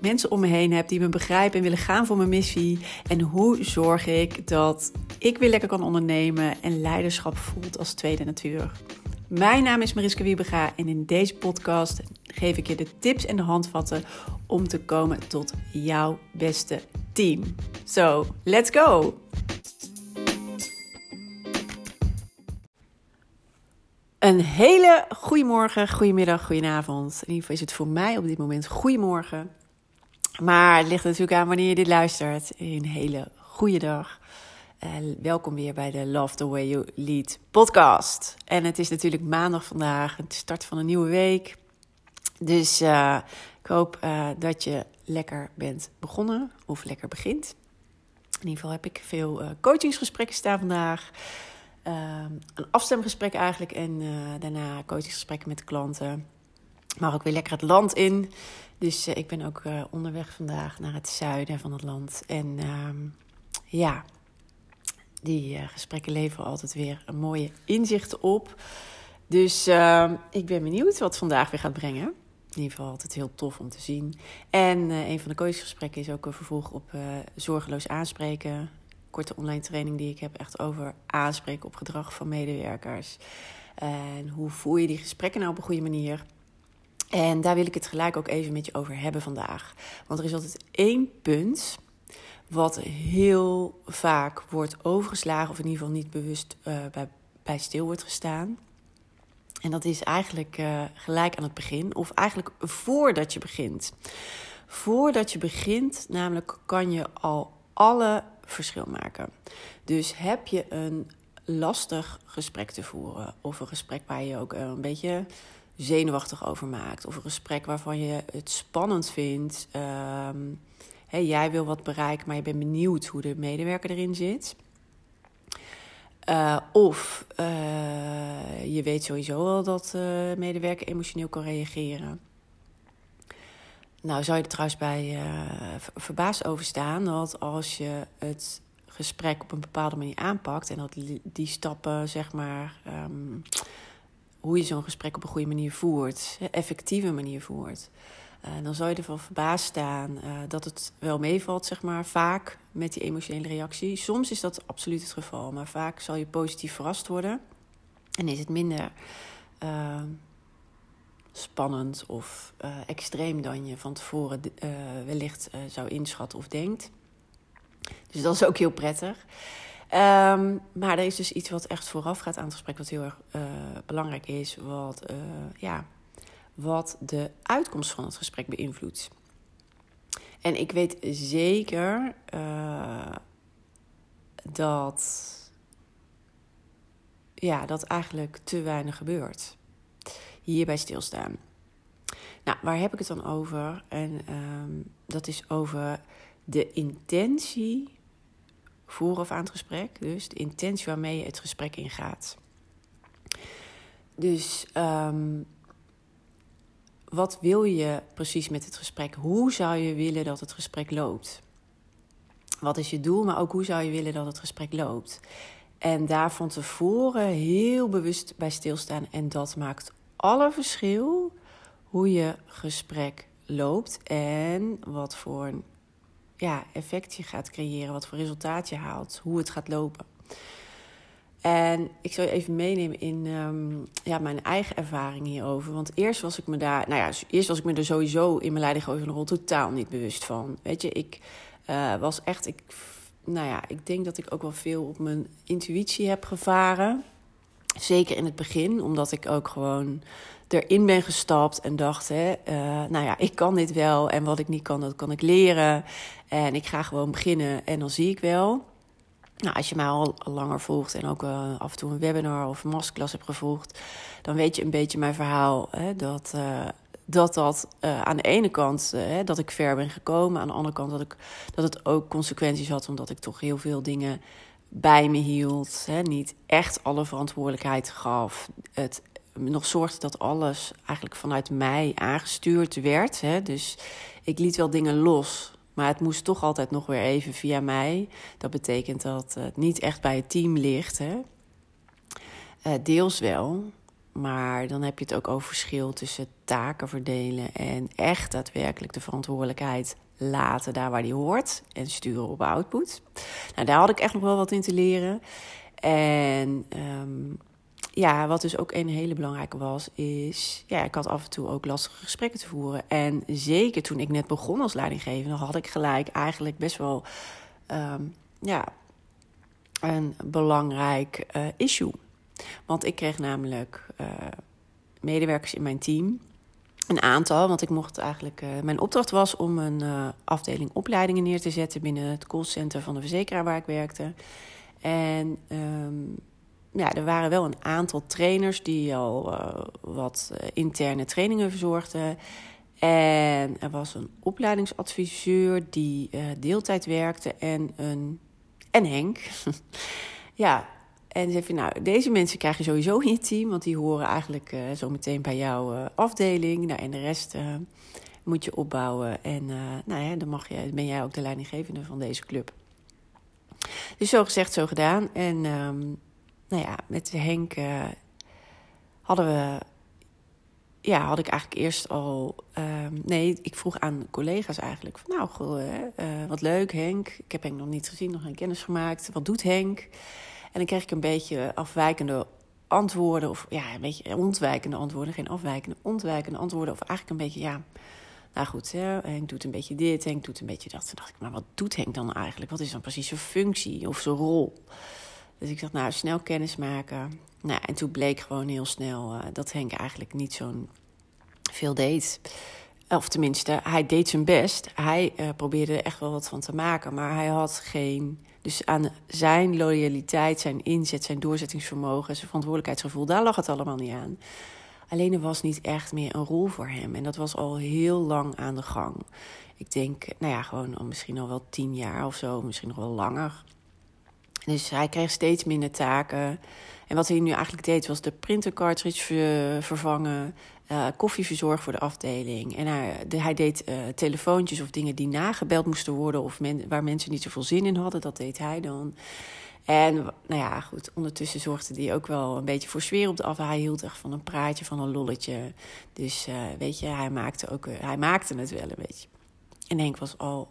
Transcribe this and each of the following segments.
mensen om me heen heb die me begrijpen en willen gaan voor mijn missie? En hoe zorg ik dat ik weer lekker kan ondernemen en leiderschap voelt als tweede natuur? Mijn naam is Mariska Wiebega en in deze podcast geef ik je de tips en de handvatten om te komen tot jouw beste team. So, let's go! Een hele goedemorgen, goedemiddag, goedenavond. In ieder geval is het voor mij op dit moment goedemorgen. Maar het ligt natuurlijk aan wanneer je dit luistert. Een hele goede dag. welkom weer bij de Love the Way You Lead podcast. En het is natuurlijk maandag vandaag, het start van een nieuwe week. Dus uh, ik hoop uh, dat je lekker bent begonnen of lekker begint. In ieder geval heb ik veel coachingsgesprekken staan vandaag. Ehm, een afstemgesprek eigenlijk en daarna coachingsgesprekken met de klanten. Maar ook weer lekker het land in. Dus ik ben ook onderweg vandaag naar het zuiden van het land. En ehm, ja, die gesprekken leveren altijd weer een mooie inzichten op. Dus ehm, ik ben benieuwd wat vandaag weer gaat brengen in ieder geval altijd heel tof om te zien. En een van de coachgesprekken is ook een vervolg op zorgeloos aanspreken. Korte online training die ik heb echt over aanspreken op gedrag van medewerkers. En hoe voer je die gesprekken nou op een goede manier? En daar wil ik het gelijk ook even met je over hebben vandaag. Want er is altijd één punt wat heel vaak wordt overgeslagen, of in ieder geval niet bewust uh, bij, bij stil wordt gestaan. En dat is eigenlijk uh, gelijk aan het begin, of eigenlijk voordat je begint. Voordat je begint, namelijk, kan je al alle verschil maken. Dus heb je een lastig gesprek te voeren, of een gesprek waar je ook een beetje zenuwachtig over maakt, of een gesprek waarvan je het spannend vindt. Um, jij wil wat bereiken, maar je bent benieuwd hoe de medewerker erin zit uh, of uh, je weet sowieso al dat uh, medewerker emotioneel kan reageren. Nou, zou je er trouwens bij verbaasd over staan dat als je het gesprek op een bepaalde manier aanpakt en dat die stappen, zeg maar, um, hoe je zo'n gesprek op een goede manier voert, effectieve manier voert, uh, dan zou je ervan verbaasd staan uh, dat het wel meevalt, zeg maar, vaak met die emotionele reactie. Soms is dat absoluut het geval, maar vaak zal je positief verrast worden. En is het minder uh, spannend of extreem dan je van tevoren wellicht zou inschatten of denkt. Dus dat is ook heel prettig. Um, maar er is dus iets wat echt vooraf gaat aan het gesprek, wat heel erg belangrijk is. Wat ja, wat de uitkomst van het gesprek beïnvloedt. En ik weet zeker uh, dat, ja, dat eigenlijk te weinig gebeurt. Hierbij stilstaan. Nou, waar heb ik het dan over? En um, dat is over de intentie vooraf aan het gesprek. Dus de intentie waarmee je het gesprek ingaat. Dus um, wat wil je precies met het gesprek? Hoe zou je willen dat het gesprek loopt? Wat is je doel, maar ook hoe zou je willen dat het gesprek loopt? En daar van tevoren heel bewust bij stilstaan. En dat maakt alle verschil hoe je gesprek loopt en wat voor ja, effect gaat creëren, wat voor resultaat je haalt, hoe het gaat lopen. En ik zal je even meenemen in um, ja, mijn eigen ervaring hierover. Want eerst was ik me daar, nou ja, eerst was ik me er sowieso in mijn leidinggevende rol totaal niet bewust van. Weet je, ik uh, was echt, ik, nou ja, ik denk dat ik ook wel veel op mijn intuïtie heb gevaren. Zeker in het begin, omdat ik ook gewoon erin ben gestapt en dacht, hè, uh, nou ja, ik kan dit wel en wat ik niet kan, dat kan ik leren. En ik ga gewoon beginnen en dan zie ik wel. Nou, als je mij al langer volgt en ook uh, af en toe een webinar of een masterclass hebt gevolgd, dan weet je een beetje mijn verhaal. Hè, dat, uh, dat dat aan de ene kant dat ik ver ben gekomen, aan de andere kant dat, ik, dat het ook consequenties had, omdat ik toch heel veel dingen bij me hield, hè, niet echt alle verantwoordelijkheid gaf. Het nog zorgde dat alles eigenlijk vanuit mij aangestuurd werd. Hè. Dus ik liet wel dingen los, maar het moest toch altijd nog weer even via mij. Dat betekent dat het niet echt bij het team ligt. Hè. Uh, deels wel, maar dan heb je het ook over verschil tussen taken verdelen en echt daadwerkelijk de verantwoordelijkheid laten daar waar die hoort en sturen op output. Nou, daar had ik echt nog wel wat in te leren. En um, ja, wat dus ook een hele belangrijke was, is... Ja, ik had af en toe ook lastige gesprekken te voeren. En zeker toen ik net begon als leidinggevende... had ik gelijk eigenlijk best wel um, ja, een belangrijk uh, issue. Want ik kreeg namelijk uh, medewerkers in mijn team... Een aantal, want ik mocht eigenlijk. Uh, mijn opdracht was om een uh, afdeling opleidingen neer te zetten binnen het callcenter van de verzekeraar waar ik werkte. En um, ja, er waren wel een aantal trainers die al uh, wat interne trainingen verzorgden. En er was een opleidingsadviseur die deeltijd werkte en een. En Henk. ja, en zei van, nou, deze mensen krijg je sowieso in je team, want die horen eigenlijk uh, zo meteen bij jouw uh, afdeling. Nou, en de rest uh, moet je opbouwen. En nou ja, dan mag je, ben jij ook de leidinggevende van deze club. Dus zo gezegd, zo gedaan. En um, nou ja, met Henk hadden we. Ja, had ik eigenlijk eerst al. Um, nee, ik vroeg aan collega's eigenlijk. Van, nou, wat leuk, Henk. Ik heb Henk nog niet gezien, nog geen kennis gemaakt. Wat doet Henk? En dan kreeg ik een beetje afwijkende antwoorden. Of ja, een beetje ontwijkende antwoorden. Geen afwijkende, ontwijkende antwoorden. Of eigenlijk een beetje, ja. Nou goed, hè, Henk doet een beetje dit, Henk doet een beetje dat. Toen dacht ik, maar wat doet Henk dan eigenlijk? Wat is dan precies zijn functie of zijn rol? Dus ik dacht, nou, snel kennis maken. Nou, en toen bleek gewoon heel snel uh, dat Henk eigenlijk niet zo'n veel deed. Of tenminste, hij deed zijn best. Hij uh, probeerde er echt wel wat van te maken. Maar hij had geen dus aan zijn loyaliteit, zijn inzet, zijn doorzettingsvermogen, zijn verantwoordelijkheidsgevoel, daar lag het allemaal niet aan. Alleen er was niet echt meer een rol voor hem. En dat was al heel lang aan de gang. Ik denk, nou ja, gewoon misschien al wel tien jaar of zo, misschien nog wel langer. Dus hij kreeg steeds minder taken. En wat hij nu eigenlijk deed, was de printer cartridge vervangen, uh, koffie verzorgen voor de afdeling. En hij, de, hij deed uh, telefoontjes of dingen die nagebeld moesten worden of waar mensen niet zoveel zin in hadden. Dat deed hij dan. En nou ja, goed, ondertussen zorgde hij ook wel een beetje voor sfeer op de af. Hij hield echt van een praatje, van een lolletje. Dus uh, weet je, hij maakte, ook, hij maakte het wel een beetje. En Henk was al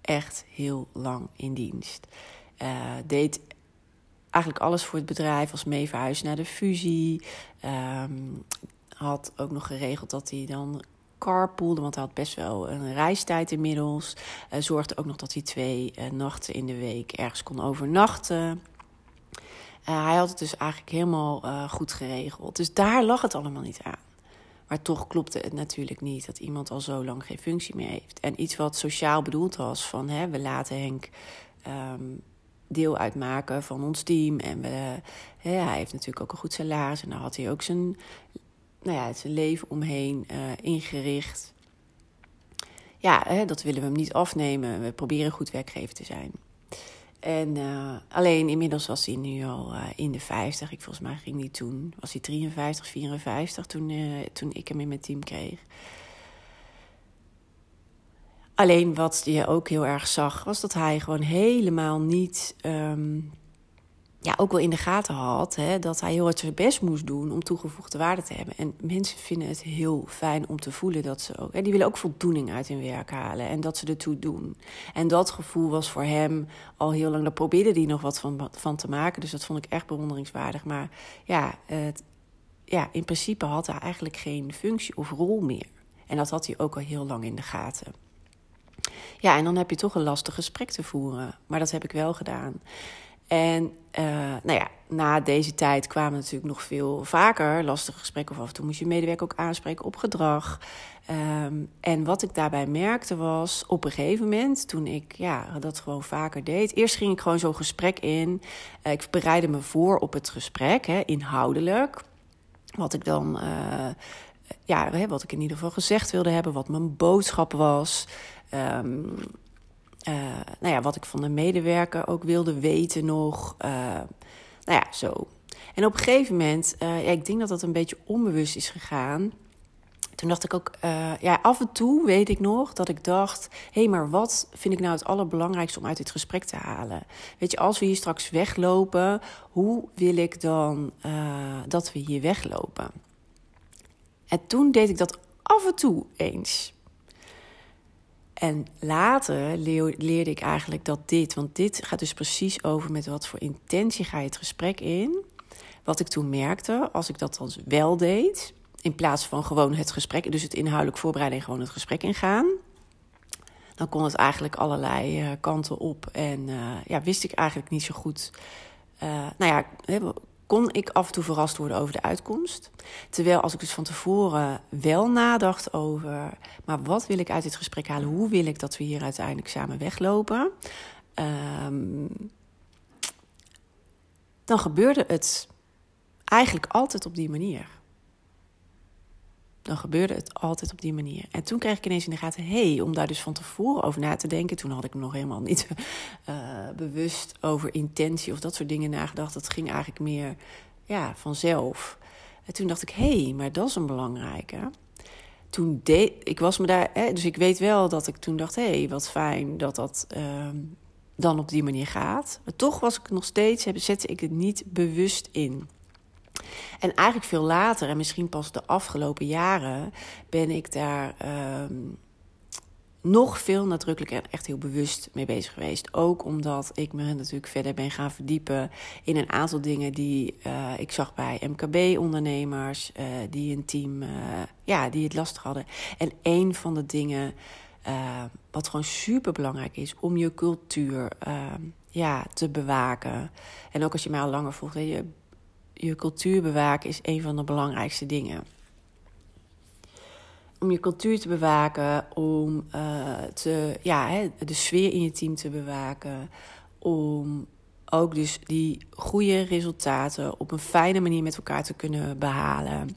echt heel lang in dienst. deed eigenlijk alles voor het bedrijf, was mee verhuisd naar de fusie. Um, had ook nog geregeld dat hij dan carpoolde, want hij had best wel een reistijd inmiddels. Uh, zorgde ook nog dat hij twee uh, nachten in de week ergens kon overnachten. Uh, hij had het dus eigenlijk helemaal goed geregeld. Dus daar lag het allemaal niet aan. Maar toch klopte het natuurlijk niet dat iemand al zo lang geen functie meer heeft. En iets wat sociaal bedoeld was: van hè, we laten Henk um, deel uitmaken van ons team. En we, hè, hij heeft natuurlijk ook een goed salaris. En dan had hij ook zijn nou ja, zijn leven omheen uh, ingericht. Ja, hè, dat willen we hem niet afnemen. We proberen goed werkgever te zijn. En uh, alleen inmiddels was hij nu al uh, in de 50. Ik volgens mij ging hij toen, was hij 53, 54 toen, toen ik hem in mijn team kreeg. Alleen wat je ook heel erg zag, was dat hij gewoon helemaal niet um, ja, ook wel in de gaten had hè, dat hij heel hard zijn best moest doen om toegevoegde waarde te hebben. En mensen vinden het heel fijn om te voelen dat ze ook. Hè, die willen ook voldoening uit hun werk halen en dat ze ertoe doen. En dat gevoel was voor hem al heel lang. Daar probeerde hij nog wat van, van te maken. Dus dat vond ik echt bewonderingswaardig. Maar ja, het, ja, in principe had hij eigenlijk geen functie of rol meer. En dat had hij ook al heel lang in de gaten. Ja, en dan heb je toch een lastig gesprek te voeren. Maar dat heb ik wel gedaan. En uh, nou ja, na deze tijd kwamen natuurlijk nog veel vaker lastige gesprekken. Of af en toe moest je medewerker ook aanspreken op gedrag. Um, en wat ik daarbij merkte was op een gegeven moment, toen ik ja, dat gewoon vaker deed. Eerst ging ik gewoon zo'n gesprek in. Uh, ik bereidde me voor op het gesprek, hè, inhoudelijk. Wat ik dan, uh, ja, wat ik in ieder geval gezegd wilde hebben, wat mijn boodschap was. Um, nou ja, wat ik van de medewerker ook wilde weten nog. nou ja, zo. En op een gegeven moment, ja, ik denk dat dat een beetje onbewust is gegaan toen dacht ik ook, ja, af en toe weet ik nog dat ik dacht: hé, hey, maar wat vind ik nou het allerbelangrijkste om uit dit gesprek te halen? Weet je, als we hier straks weglopen, hoe wil ik dan dat we hier weglopen? En toen deed ik dat af en toe eens. En later leerde ik eigenlijk dat dit, want dit gaat dus precies over met wat voor intentie ga je het gesprek in. Wat ik toen merkte, als ik dat dan wel deed, in plaats van gewoon het gesprek, dus het inhoudelijk voorbereiden en gewoon het gesprek ingaan. Dan kon het eigenlijk allerlei uh, kanten op. En uh, ja, wist ik eigenlijk niet zo goed. Uh, nou ja, kon ik af en toe verrast worden over de uitkomst. Terwijl als ik dus van tevoren wel nadacht over... maar wat wil ik uit dit gesprek halen? Hoe wil ik dat we hier uiteindelijk samen weglopen? Um, dan gebeurde het eigenlijk altijd op die manier dan gebeurde het altijd op die manier. En toen kreeg ik ineens in de gaten, hé, hey, om daar dus van tevoren over na te denken. Toen had ik nog helemaal niet uh, bewust over intentie of dat soort dingen nagedacht. Dat ging eigenlijk meer ja, vanzelf. En toen dacht ik, hé, hey, maar dat is een belangrijke. Toen deed ik was me daar, hè, dus ik weet wel dat ik toen dacht, hé, hey, wat fijn dat dat uh, dan op die manier gaat. Maar toch was ik nog steeds, zette ik het niet bewust in. En eigenlijk veel later, en misschien pas de afgelopen jaren, ben ik daar um, nog veel nadrukkelijker en echt heel bewust mee bezig geweest. Ook omdat ik me natuurlijk verder ben gaan verdiepen in een aantal dingen die uh, ik zag bij MKB-ondernemers, uh, die een team, uh, ja, die het lastig hadden. En een van de dingen. wat gewoon super belangrijk is om je cultuur ehm, ja, te bewaken. En ook als je mij al langer volgt, je je cultuur bewaken is een van de belangrijkste dingen. Om je cultuur te bewaken, om uh, te, ja, hè, de sfeer in je team te bewaken, om ook dus die goede resultaten op een fijne manier met elkaar te kunnen behalen.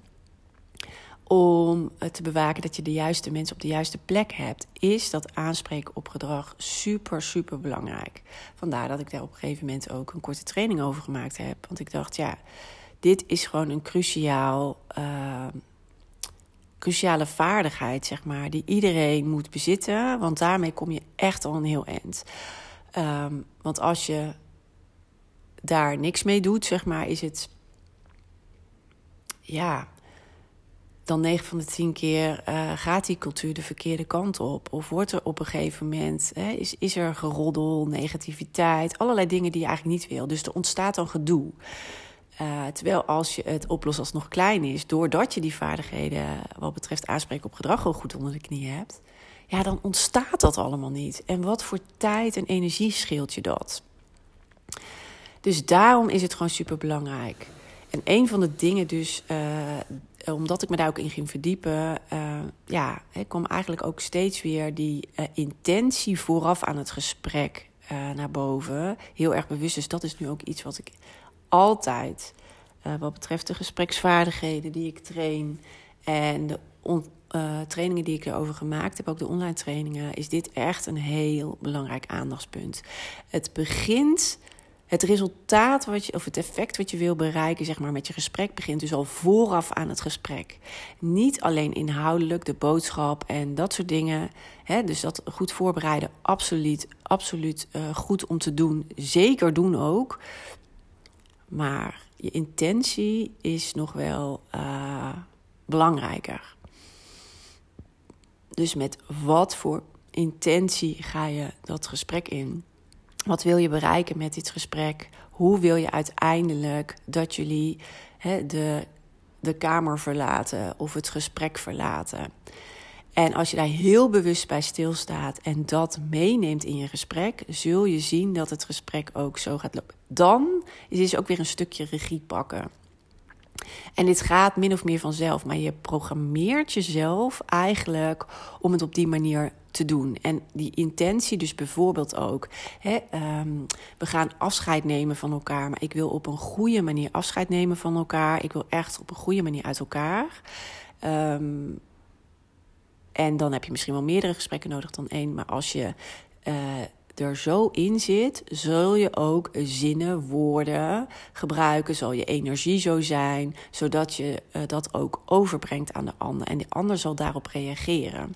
Om te bewaken dat je de juiste mensen op de juiste plek hebt, is dat aanspreken op gedrag super, super belangrijk. Vandaar dat ik daar op een gegeven moment ook een korte training over gemaakt heb. Want ik dacht, ja, dit is gewoon een cruciaal, uh, cruciale vaardigheid, zeg maar, die iedereen moet bezitten. Want daarmee kom je echt al een heel eind. Um, want als je daar niks mee doet, zeg maar, is het. Ja, dan 9 van de 10 keer uh, gaat die cultuur de verkeerde kant op. Of wordt er op een gegeven moment, hè, is, is er geroddel, negativiteit, allerlei dingen die je eigenlijk niet wil. Dus er ontstaat dan gedoe. Uh, terwijl als je het oplost als nog klein is, doordat je die vaardigheden wat betreft aanspreken op gedrag al goed onder de knie hebt, ja, dan ontstaat dat allemaal niet. En wat voor tijd en energie scheelt je dat? Dus daarom is het gewoon super belangrijk. En een van de dingen dus, uh, omdat ik me daar ook in ging verdiepen, uh, ja, ik kwam eigenlijk ook steeds weer die intentie vooraf aan het gesprek naar boven. Heel erg bewust. Dus dat is nu ook iets wat ik altijd, wat betreft de gespreksvaardigheden die ik train en de trainingen die ik erover gemaakt heb, ook de online trainingen, is dit echt een heel belangrijk aandachtspunt. Het begint het resultaat wat je, of het effect wat je wil bereiken, zeg maar, met je gesprek begint dus al vooraf aan het gesprek. Niet alleen inhoudelijk, de boodschap en dat soort dingen. Hè, dus dat goed voorbereiden, absoluut, absoluut uh, goed om te doen. Zeker doen ook. Maar je intentie is nog wel uh, belangrijker. Dus met wat voor intentie ga je dat gesprek in? Wat wil je bereiken met dit gesprek? Hoe wil je uiteindelijk dat jullie de, de kamer verlaten of het gesprek verlaten? En als je daar heel bewust bij stilstaat en dat meeneemt in je gesprek, zul je zien dat het gesprek ook zo gaat lopen. Dan is het ook weer een stukje regie pakken. En dit gaat min of meer vanzelf, maar je programmeert jezelf eigenlijk om het op die manier te doen. En die intentie, dus bijvoorbeeld ook, hè, um, we gaan afscheid nemen van elkaar, maar ik wil op een goede manier afscheid nemen van elkaar. Ik wil echt op een goede manier uit elkaar. Um, en dan heb je misschien wel meerdere gesprekken nodig dan één. Maar als je er zo in zit, zul je ook zinnen, woorden gebruiken, zal je energie zo zijn, zodat je dat ook overbrengt aan de ander. En de ander zal daarop reageren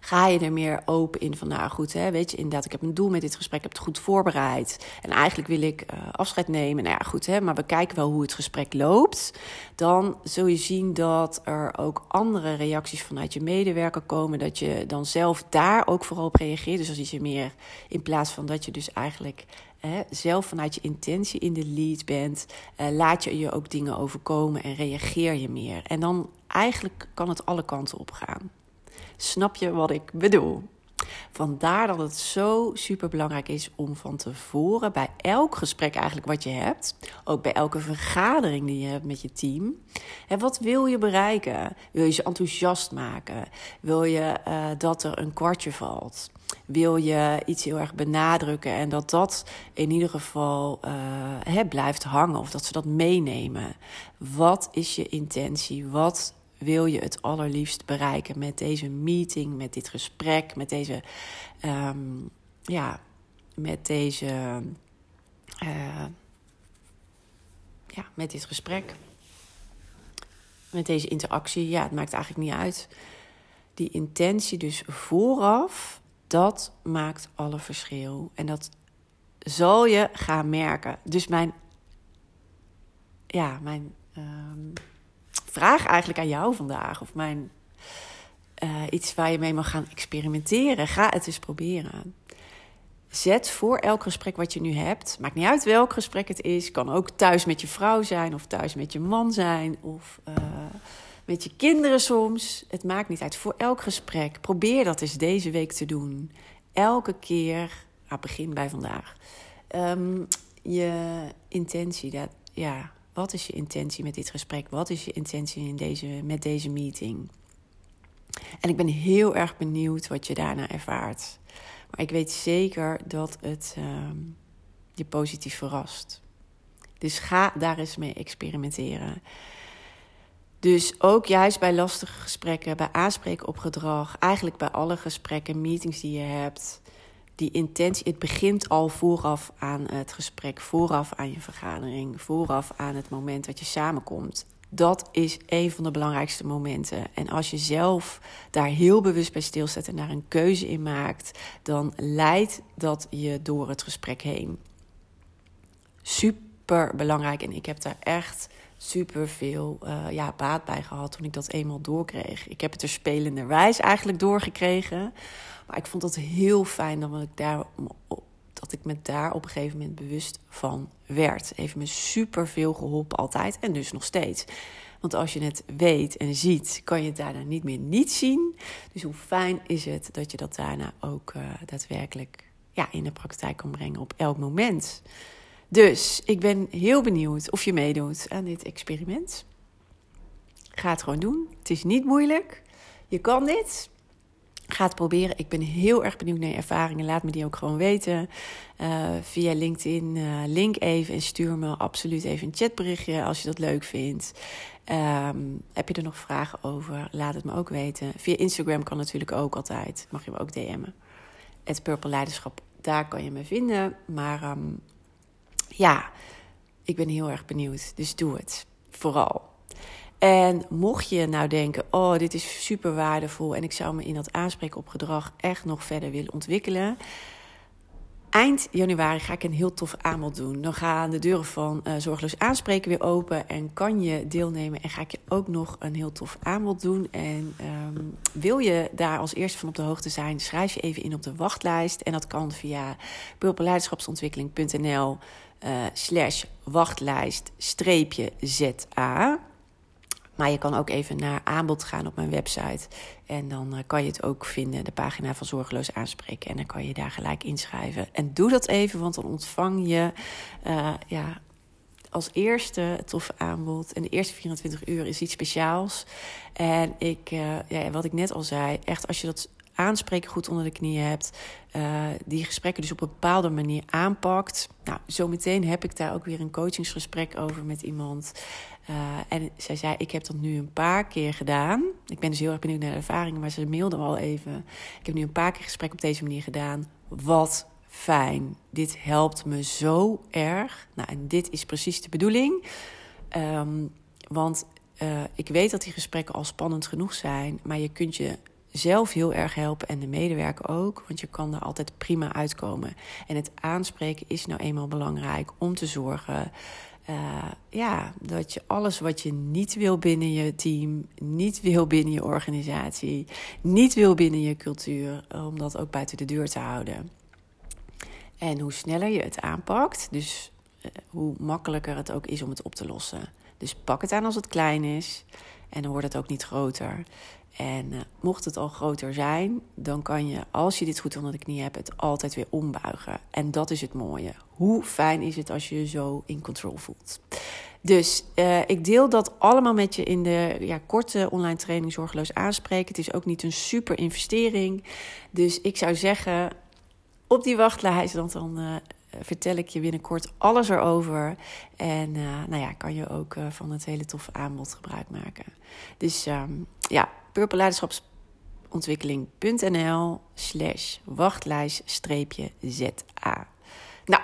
ga je er meer open in van, nou goed, hè, weet je, inderdaad, ik heb een doel met dit gesprek, ik heb het goed voorbereid. En eigenlijk wil ik uh, afscheid nemen. Nou ja, goed, hè, maar we kijken wel hoe het gesprek loopt. Dan zul je zien dat er ook andere reacties vanuit je medewerker komen. Dat je dan zelf daar ook vooral op reageert. Dus als je meer in plaats van dat je dus eigenlijk zelf vanuit je intentie in de lead bent, uh, laat je je ook dingen overkomen en reageer je meer. En dan eigenlijk kan het alle kanten op gaan. Snap je wat ik bedoel? Vandaar dat het zo super belangrijk is om van tevoren bij elk gesprek eigenlijk wat je hebt, ook bij elke vergadering die je hebt met je team, en wat wil je bereiken? Wil je ze enthousiast maken? Wil je uh, dat er een kwartje valt? Wil je iets heel erg benadrukken en dat dat in ieder geval uh, blijft hangen of dat ze dat meenemen? Wat is je intentie? Wat wil je het allerliefst bereiken met deze meeting, met dit gesprek, met deze, um, ja, met deze, uh, ja, met dit gesprek, met deze interactie. Ja, het maakt eigenlijk niet uit. Die intentie dus vooraf, dat maakt alle verschil. En dat zal je gaan merken. Dus mijn, ja, mijn. Um, vraag eigenlijk aan jou vandaag. Of mijn uh, iets waar je mee mag gaan experimenteren. Ga het eens proberen. Zet voor elk gesprek wat je nu hebt, maakt niet uit welk gesprek het is, kan ook thuis met je vrouw zijn of thuis met je man zijn of uh, met je kinderen soms. Het maakt niet uit. Voor elk gesprek, probeer dat eens deze week te doen. Elke keer, ah, begin bij vandaag. Um, je intentie, dat, ja, wat is je intentie met dit gesprek? Wat is je intentie in deze, met deze meeting? En ik ben heel erg benieuwd wat je daarna ervaart. Maar ik weet zeker dat het uh, je positief verrast. Dus ga daar eens mee experimenteren. Dus ook juist bij lastige gesprekken, bij aanspreken op gedrag, eigenlijk bij alle gesprekken, meetings die je hebt, die intentie, het begint al vooraf aan het gesprek, vooraf aan je vergadering, vooraf aan het moment dat je samenkomt. Dat is een van de belangrijkste momenten. En als je zelf daar heel bewust bij stilstaat en daar een keuze in maakt, dan leidt dat je door het gesprek heen. Super belangrijk. En ik heb daar echt super veel uh, ja, baat bij gehad toen ik dat eenmaal doorkreeg. Ik heb het er spelenderwijs eigenlijk doorgekregen. Maar ik vond het heel fijn dat ik, daar, dat ik me daar op een gegeven moment bewust van werd. Heeft me super veel geholpen altijd en dus nog steeds. Want als je het weet en ziet, kan je het daarna niet meer niet zien. Dus hoe fijn is het dat je dat daarna ook uh, daadwerkelijk ja, in de praktijk kan brengen op elk moment. Dus ik ben heel benieuwd of je meedoet aan dit experiment. Ga het gewoon doen. Het is niet moeilijk. Je kan dit. Ga het proberen. Ik ben heel erg benieuwd naar je ervaringen. Laat me die ook gewoon weten. Uh, via LinkedIn. Uh, link even en stuur me absoluut even een chatberichtje als je dat leuk vindt. Um, heb je er nog vragen over? Laat het me ook weten. Via Instagram kan natuurlijk ook altijd. Mag je me ook DM'en. Het Purple Leiderschap. Daar kan je me vinden. Maar um, ja, ik ben heel erg benieuwd. Dus doe het. Vooral. En mocht je nou denken: oh, dit is super waardevol en ik zou me in dat aanspreken op gedrag echt nog verder willen ontwikkelen. Eind januari ga ik een heel tof aanbod doen. Dan gaan de deuren van uh, Zorgeloos Aanspreken weer open en kan je deelnemen. En ga ik je ook nog een heel tof aanbod doen. En um, wil je daar als eerste van op de hoogte zijn, schrijf je even in op de wachtlijst. En dat kan via purpleleiderschapsontwikkeling.nl uh, slash wachtlijst streepje ZA. Maar je kan ook even naar aanbod gaan op mijn website. En dan uh, kan je het ook vinden, de pagina van Zorgeloos Aanspreken. En dan kan je daar gelijk inschrijven. En doe dat even, want dan ontvang je uh, ja, als eerste het toffe aanbod. En de eerste 24 uur is iets speciaals. En ik, ja, wat ik net al zei, echt als je dat aanspreken goed onder de knie hebt. Uh, die gesprekken dus op een bepaalde manier aanpakt. Nou, zometeen heb ik daar ook weer een coachingsgesprek over met iemand. Uh, en zij zei, ik heb dat nu een paar keer gedaan. Ik ben dus heel erg benieuwd naar de ervaringen, maar ze mailde al even. Ik heb nu een paar keer gesprek op deze manier gedaan. Wat fijn. Dit helpt me zo erg. Nou, en dit is precies de bedoeling. Um, want uh, ik weet dat die gesprekken al spannend genoeg zijn, maar je kunt je zelf heel erg helpen en de medewerker ook, want je kan er altijd prima uitkomen. En het aanspreken is nou eenmaal belangrijk om te zorgen uh, ja, dat je alles wat je niet wil binnen je team, niet wil binnen je organisatie, niet wil binnen je cultuur, om dat ook buiten de deur te houden. En hoe sneller je het aanpakt, dus uh, hoe makkelijker het ook is om het op te lossen. Dus pak het aan als het klein is en dan wordt het ook niet groter. En uh, mocht het al groter zijn, dan kan je, als je dit goed onder de knie hebt, het altijd weer ombuigen. En dat is het mooie. Hoe fijn is het als je je zo in control voelt? Dus uh, ik deel dat allemaal met je in de ja, korte online training Zorgeloos Aanspreken. Het is ook niet een super investering. Dus ik zou zeggen, op die wachtlijst, want dan uh, vertel ik je binnenkort alles erover. En nou ja, kan je ook van het hele toffe aanbod gebruik maken. Dus um, ja, purpleleiderschapsontwikkeling.nl slash wachtlijst-za. Nou,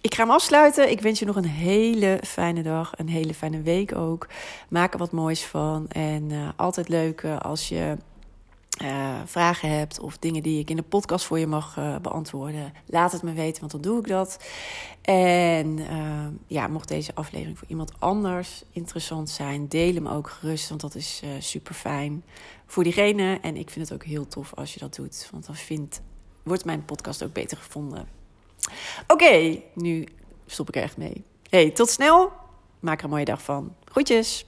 ik ga hem afsluiten. Ik wens je nog een hele fijne dag, een hele fijne week ook. Maak er wat moois van. En uh, altijd leuk als je uh, vragen hebt of dingen die ik in de podcast voor je mag uh, beantwoorden, laat het me weten, want dan doe ik dat. En uh, ja, mocht deze aflevering voor iemand anders interessant zijn, deel hem ook gerust, want dat is super fijn voor diegene. En ik vind het ook heel tof als je dat doet, want dan vindt, wordt mijn podcast ook beter gevonden. Oké, nu stop ik er echt mee. Hey, tot snel. Maak er een mooie dag van. Groetjes.